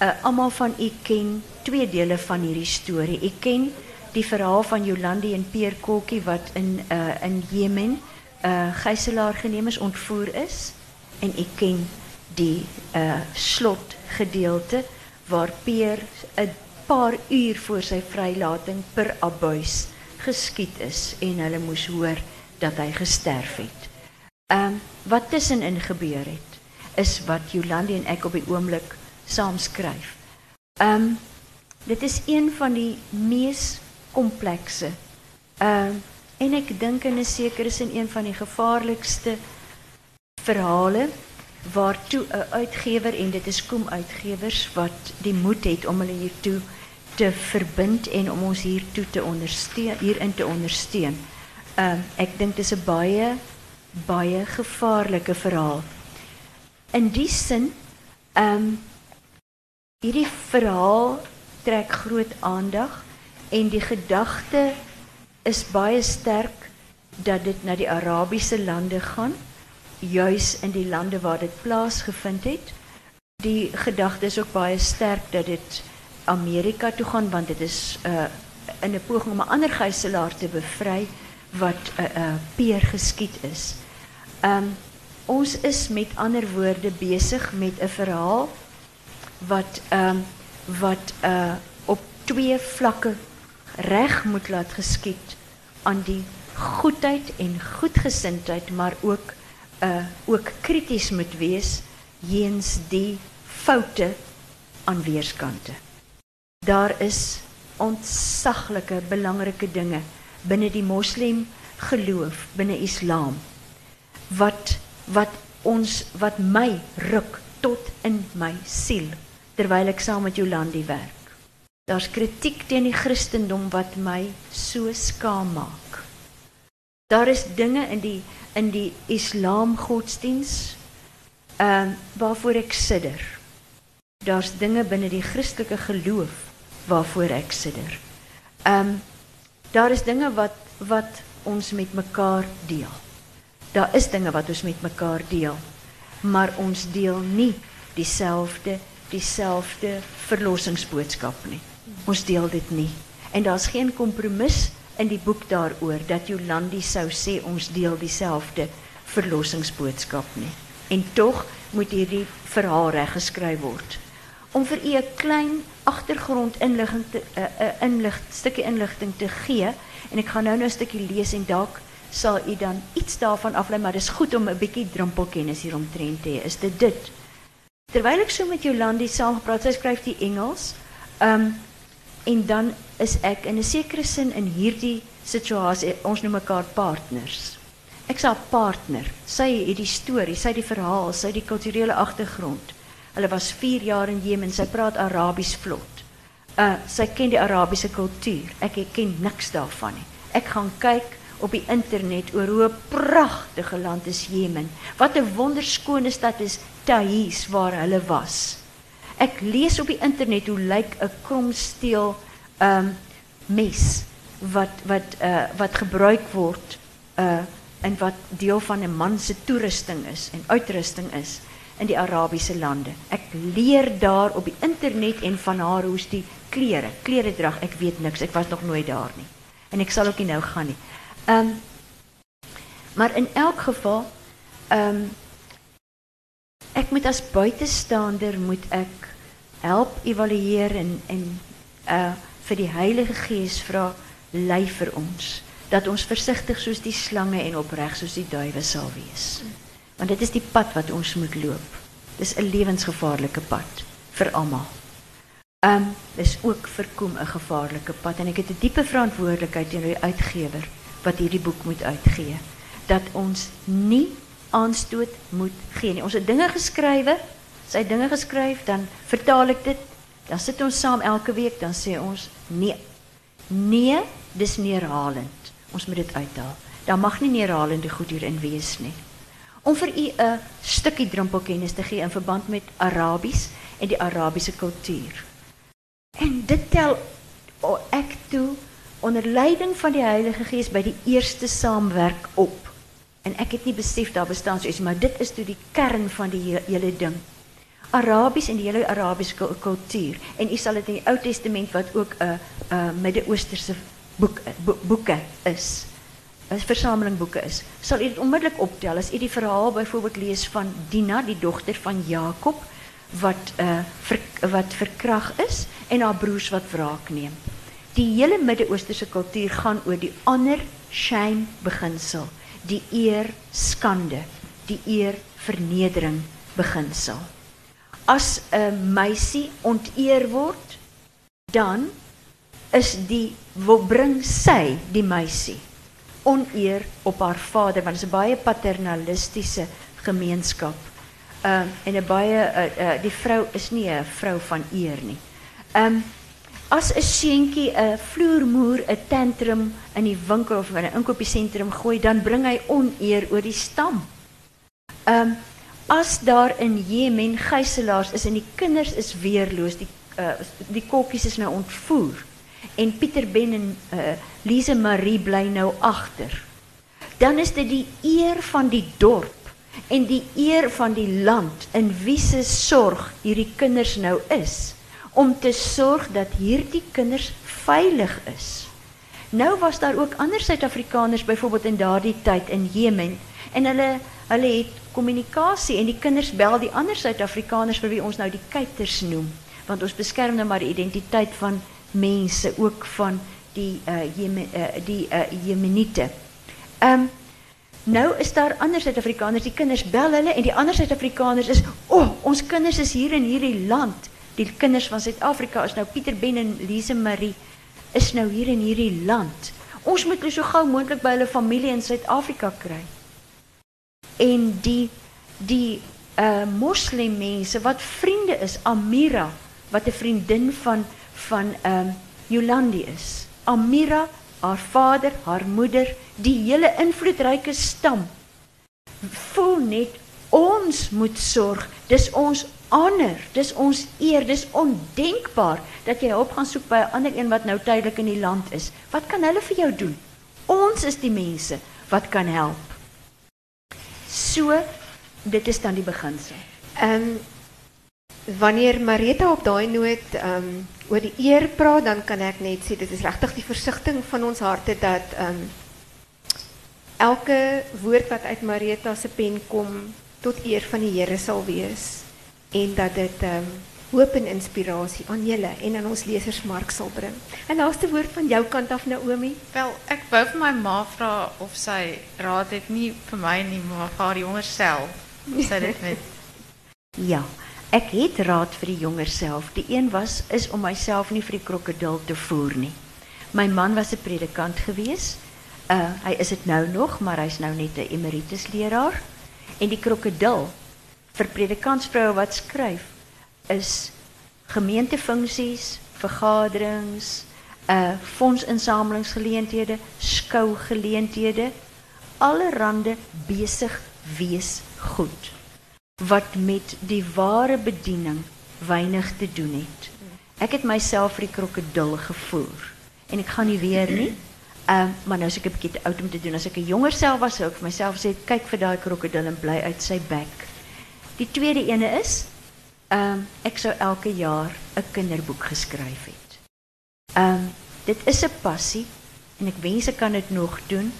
S3: Uh almal van u ken twee dele van hierdie storie. U ken die verhaal van Jolandi en Peer Kokkie wat in uh in Jemen uh gijslaar geneem is, ontvoer is en u ken die uh slotgedeelte waar Peer 'n paar uur voor sy vrylating per abuis geskiet is en hulle moes hoor dat hy gesterf het. Ehm um, wat tussenin gebeur het is wat Jolandi en ek op die oomblik saam. Ehm dit is een van die mees komplekse ehm en ek dink in 'n sekere sin een van die gevaarlikste verhale waartoe 'n uitgewer en dit is Koem Uitgewers wat die moed het om hulle hiertoe te verbind en om ons hiertoe te hierin te ondersteun. Ehm um, ek dink dis 'n baie baie gevaarlike verhaal. In die sin ehm um, hierdie verhaal trek groot aandag en die gedagte is baie sterk dat dit na die Arabiese lande gaan juis in die lande waar dit plaasgevind het. Die gedagte is ook baie sterk dat dit Amerika toe gaan want dit is uh in 'n poging om 'n ander gijzelaar te bevry wat 'n uh, uh, peer geskiet is. Um ons is met ander woorde besig met 'n verhaal wat um wat uh op twee vlakke reg moet laat geskied aan die goedheid en goedgesindheid, maar ook uh ook krities moet wees jeens die foute aan weerskante. Daar is ontsaglike belangrike dinge binne die moslim geloof, binne Islam wat wat ons wat my ruk tot in my siel terwyl ek saam met Jolandi werk. Daar's kritiek teen die Christendom wat my so skaam maak. Daar is dinge in die in die Islam godsdiens ehm uh, waarvoor ek sidder. Daar's dinge binne die Christelike geloof waarvoor ek sidder. Ehm um, daar is dinge wat wat ons met mekaar deel. Daar is dinge wat ons met mekaar deel, maar ons deel nie dieselfde dieselfde verlossingsboodskap nie. Ons deel dit nie. En daar's geen kompromis in die boek daaroor dat Jolandi sou sê ons deel dieselfde verlossingsboodskap nie. En tog moet hierdie verhaal reg geskryf word. Om vir u 'n klein agtergrondinligting te 'n uh, uh, inlig stukkie inligting te gee en ek gaan nou nou 'n stukkie lees en dalk sal u dan iets daarvan aflei, maar dis goed om 'n bietjie drempelkennis hieromtrent te hê. Is dit dit? Terwyl ek so met Jolandi saam gepraat, sy skryf die Engels. Um en dan is ek in 'n sekere sin in hierdie situasie ons noem mekaar partners. Ek sê partner. Sy het die storie, sy het die verhaal, sy het die kulturele agtergrond. Hulle was 4 jaar in Jemen. Sy praat Arabies vlot. Uh sy ken die Arabiese kultuur. Ek ken niks daarvan nie. Ek gaan op die internet oor hoe 'n pragtige land is Jemen. Wat 'n wonderskone stad is Taiz waar hulle was. Ek lees op die internet hoe lyk 'n kromsteel um mes wat wat uh wat gebruik word uh en wat deel van 'n man se toerusting is en uitrusting is in die Arabiese lande. Ek leer daar op die internet en van haar hoe's die klere, kleredrag, ek weet niks. Ek was nog nooit daar nie. En ek sal ook nie nou gaan nie. Um maar in elk geval um ek moet as buitestander moet ek help evalueer en en uh vir die Heilige Gees vra lei vir ons dat ons versigtig soos die slange en opreg soos die duwe sal wees. Want dit is die pad wat ons moet loop. Dis 'n lewensgevaarlike pad vir almal. Um dis ook vir kom 'n gevaarlike pad en ek het 'n diepe verantwoordelikheid teenoor die uitgewer wat hierdie boek moet uitgee dat ons nie aanstoot moet gee nie. Ons het dinge geskrywe, sy dinge geskryf, dan vertaal ek dit, dan sit ons saam elke week, dan sê ons nee. Nee, dis neerhalend. Ons moet dit uithaal. Daar mag nie neerhalende goed hierin wees nie. Om vir u 'n stukkie drempelkennis te gee in verband met Arabies en die Arabiese kultuur. En dit tel ek toe onder leiding van die Heilige Gees by die eerste saamwerk op. En ek het nie besef daar bestaan iets, maar dit is die kern van die hele ding. Arabies en die hele Arabiese kultuur. En u sal dit in die Ou Testament wat ook 'n 'n Midde-Oosterse boek is. 'n versameling boeke is. Sal u dit onmiddellik optel as u die verhaal byvoorbeeld lees van Dina, die dogter van Jakob wat uh wat is en haar broers wat wraak neem. Die hele Midde-Oosterse kultuur gaan oor die honor shame beginsel, die eer skande, die eer vernedering beginsel. As 'n meisie onteer word, dan is die wil bring sy die meisie oneer op haar vader want dit is 'n baie paternalistiese gemeenskap. Ehm en 'n baie uh, uh, die vrou is nie 'n vrou van eer nie. Ehm as 'n seentjie 'n vloermoer 'n tantrum in die winkel of in 'n inkopiesentrum gooi, dan bring hy oneer oor die stam. Ehm um, as daar in Jemen gijslaers is en die kinders is weerloos, die uh, die kokkies is nou ontvoer en Pieter Ben en uh, Lise Marie bly nou agter. Dan is dit die eer van die dorp en die eer van die land in wie se sorg hierdie kinders nou is om te sorg dat hierdie kinders veilig is. Nou was daar ook ander Suid-Afrikaners byvoorbeeld in daardie tyd in Jemen en hulle hulle het kommunikasie en die kinders bel die ander Suid-Afrikaners vir wie ons nou die kuiters noem want ons beskerm nou maar die identiteit van mense ook van die uh, Jemen, uh, die uh. Ehm nou is daar ander Suid-Afrikaners, die kinders bel hulle en die ander Suid-Afrikaners is, "O, oh, ons kinders is hier in hierdie land." Die kinders van Suid-Afrika is nou Pieter Ben en Lise Marie is nou hier in hierdie land. Ons moet hulle so gou moontlik by hulle familie in Suid-Afrika kry. En die die uh moslimmense wat vriende is, Amira wat 'n vriendin van van ehm um, Jolandi is. Amira, haar vader, haar moeder, die hele invloedryke stam voel net ons moet sorg. Dis ons honor, dis ons eer, dis ondenkbaar dat jy hulp gaan soek by 'n ander een wat nou tydelik in die land is. Wat kan hulle vir jou doen? Ons is die mense wat kan help. So dit is dan die beginsel.
S4: Ehm wanneer Marita op daai noot ehm um, oor die eer praat, dan kan ek net sê dit is regtig die versigtiging van ons harte dat ehm elke woord wat uit Marita se pen kom tot eer van die Here sal wees en dat dit ehm um, hoop en inspirasie aan julle en aan ons lesers mark sal bring. 'n Laaste woord van jou kant af Naomi.
S2: Wel, ek wou vir my ma vra of sy raad het nie vir my nie, maar vir haar jonger self. Sy dit met
S3: Ja. Ek het raad vir die jonger self. Die een was is om myself nie vir die krokodil te voer nie. My man was 'n predikant gewees. Uh hy is dit nou nog, maar hy's nou net 'n emeritus leraar. En die krokodil vir predikantsvroue wat skryf is gemeentefunksies, vergaderings, uh fondsinsamelingsgeleenthede, skougeleenthede, allerhande besig wees goed wat met die ware bediening weinig te doen het. Ek het myself vir die krokodil gevoer en ek gaan nie weer nie. Uh, maar nou is ek 'n bietjie te oud om te doen. As ek 'n jonger self was, sou ek vir myself sê kyk vir daai krokodil en bly uit sy bek. Die tweede ene is ehm um, ek sou elke jaar 'n kinderboek geskryf het. Ehm um, dit is 'n passie en ek wens ek kan dit nog doen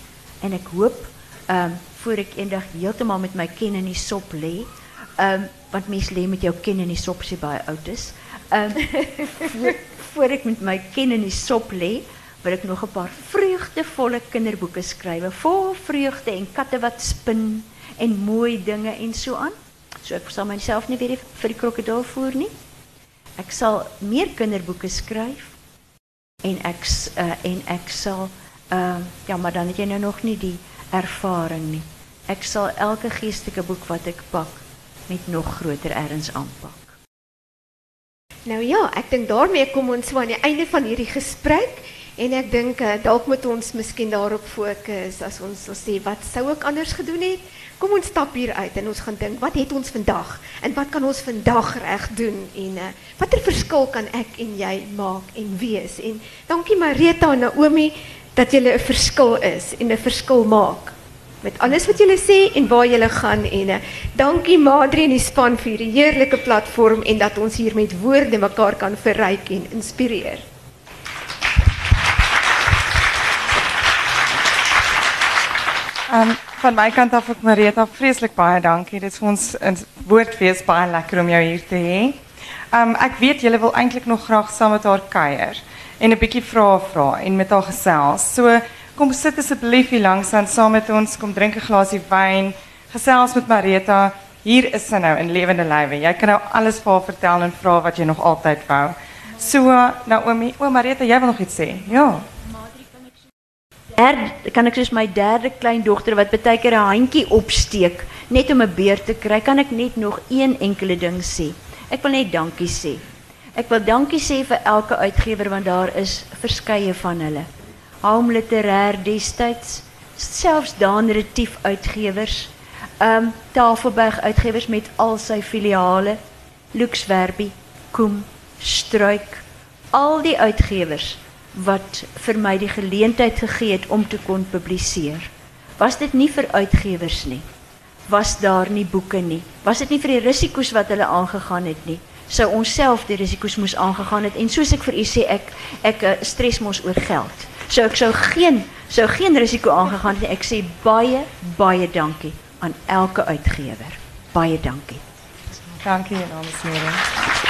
S3: en ek hoop ehm um, voor ek eendag heeltemal met my ken in die sop lê um, want mense lê met jou ken in die sop as jy baie oud is. Um, voor, voor ek met my ken in die sop lê, wil ek nog 'n paar vreugdevolle kinderboeke skryf, vol vreugde en katte wat spin en mooi dinge en so aan. So ek sal myself nie weer vir die krokodil voer nie. Ek sal meer kinderboeke skryf en ek uh, en ek sal ehm uh, ja, maar dan het jy nou nog nie die ervaring nie. Ek sal elke geestelike boek wat ek pak met nog groter erns aanpak.
S4: Nou ja, ek dink daarmee kom ons aan die einde van hierdie gesprek en ek dink uh, dalk moet ons miskien daarop fokus as ons sal sê wat sou ek anders gedoen het? Kom ons stap hier uit en ons gaan dink wat het ons vandag en wat kan ons vandag reg doen en uh, watter verskil kan ek en jy maak en wees? En dankie Marita en Naomi dat julle 'n verskil is en 'n verskil maak met alles wat julle sê en waar julle gaan en uh, dankie Madri en die span vir hierdie heerlike platform en dat ons hier met woorde mekaar kan verryk en inspireer.
S1: Um, van my kant af ook Marita, vreeslik baie dankie. Dit is vir ons 'n woordfees baie lekker om jou hier te hê. Um ek weet julle wil eintlik nog graag saam met haar kuier en 'n bietjie vrae vra en met haar gesels. So Kom sit asseblief hier langs aan saam met ons. Kom drink 'n glasie wyn. Gesels met Marita. Hier is sy nou in lewende lywe. Jy kan nou alles vir haar vertel en vra wat jy nog altyd wou. So, Naomi, o Marita, jy wil nog iets sê? Ja.
S3: Derde, kan ek soos my derde kleindogter wat baie keer 'n handjie opsteek net om 'n beer te kry, kan ek net nog een enkele ding sê. Ek wil net dankie sê. Ek wil dankie sê vir elke uitgewer want daar is verskeie van hulle. Home Literair destyds, selfs Daan Retief uitgewers, um Tafelberg uitgewers met al sy filiale, Lux Verbi, Koem, Struik, al die uitgewers wat vir my die geleentheid gegee het om te kon publiseer. Was dit nie vir uitgewers nie? Was daar nie boeke nie? Was dit nie vir die risiko's wat hulle aangegaan het nie? Sou ons self die risiko's moes aangegaan het en soos ek vir u sê ek ek uh, stres mos oor geld. So ek sou geen sou geen risiko aangegaan het nie. Ek sê baie baie dankie aan elke uitgewer. Baie dankie.
S1: Dankie dames en here.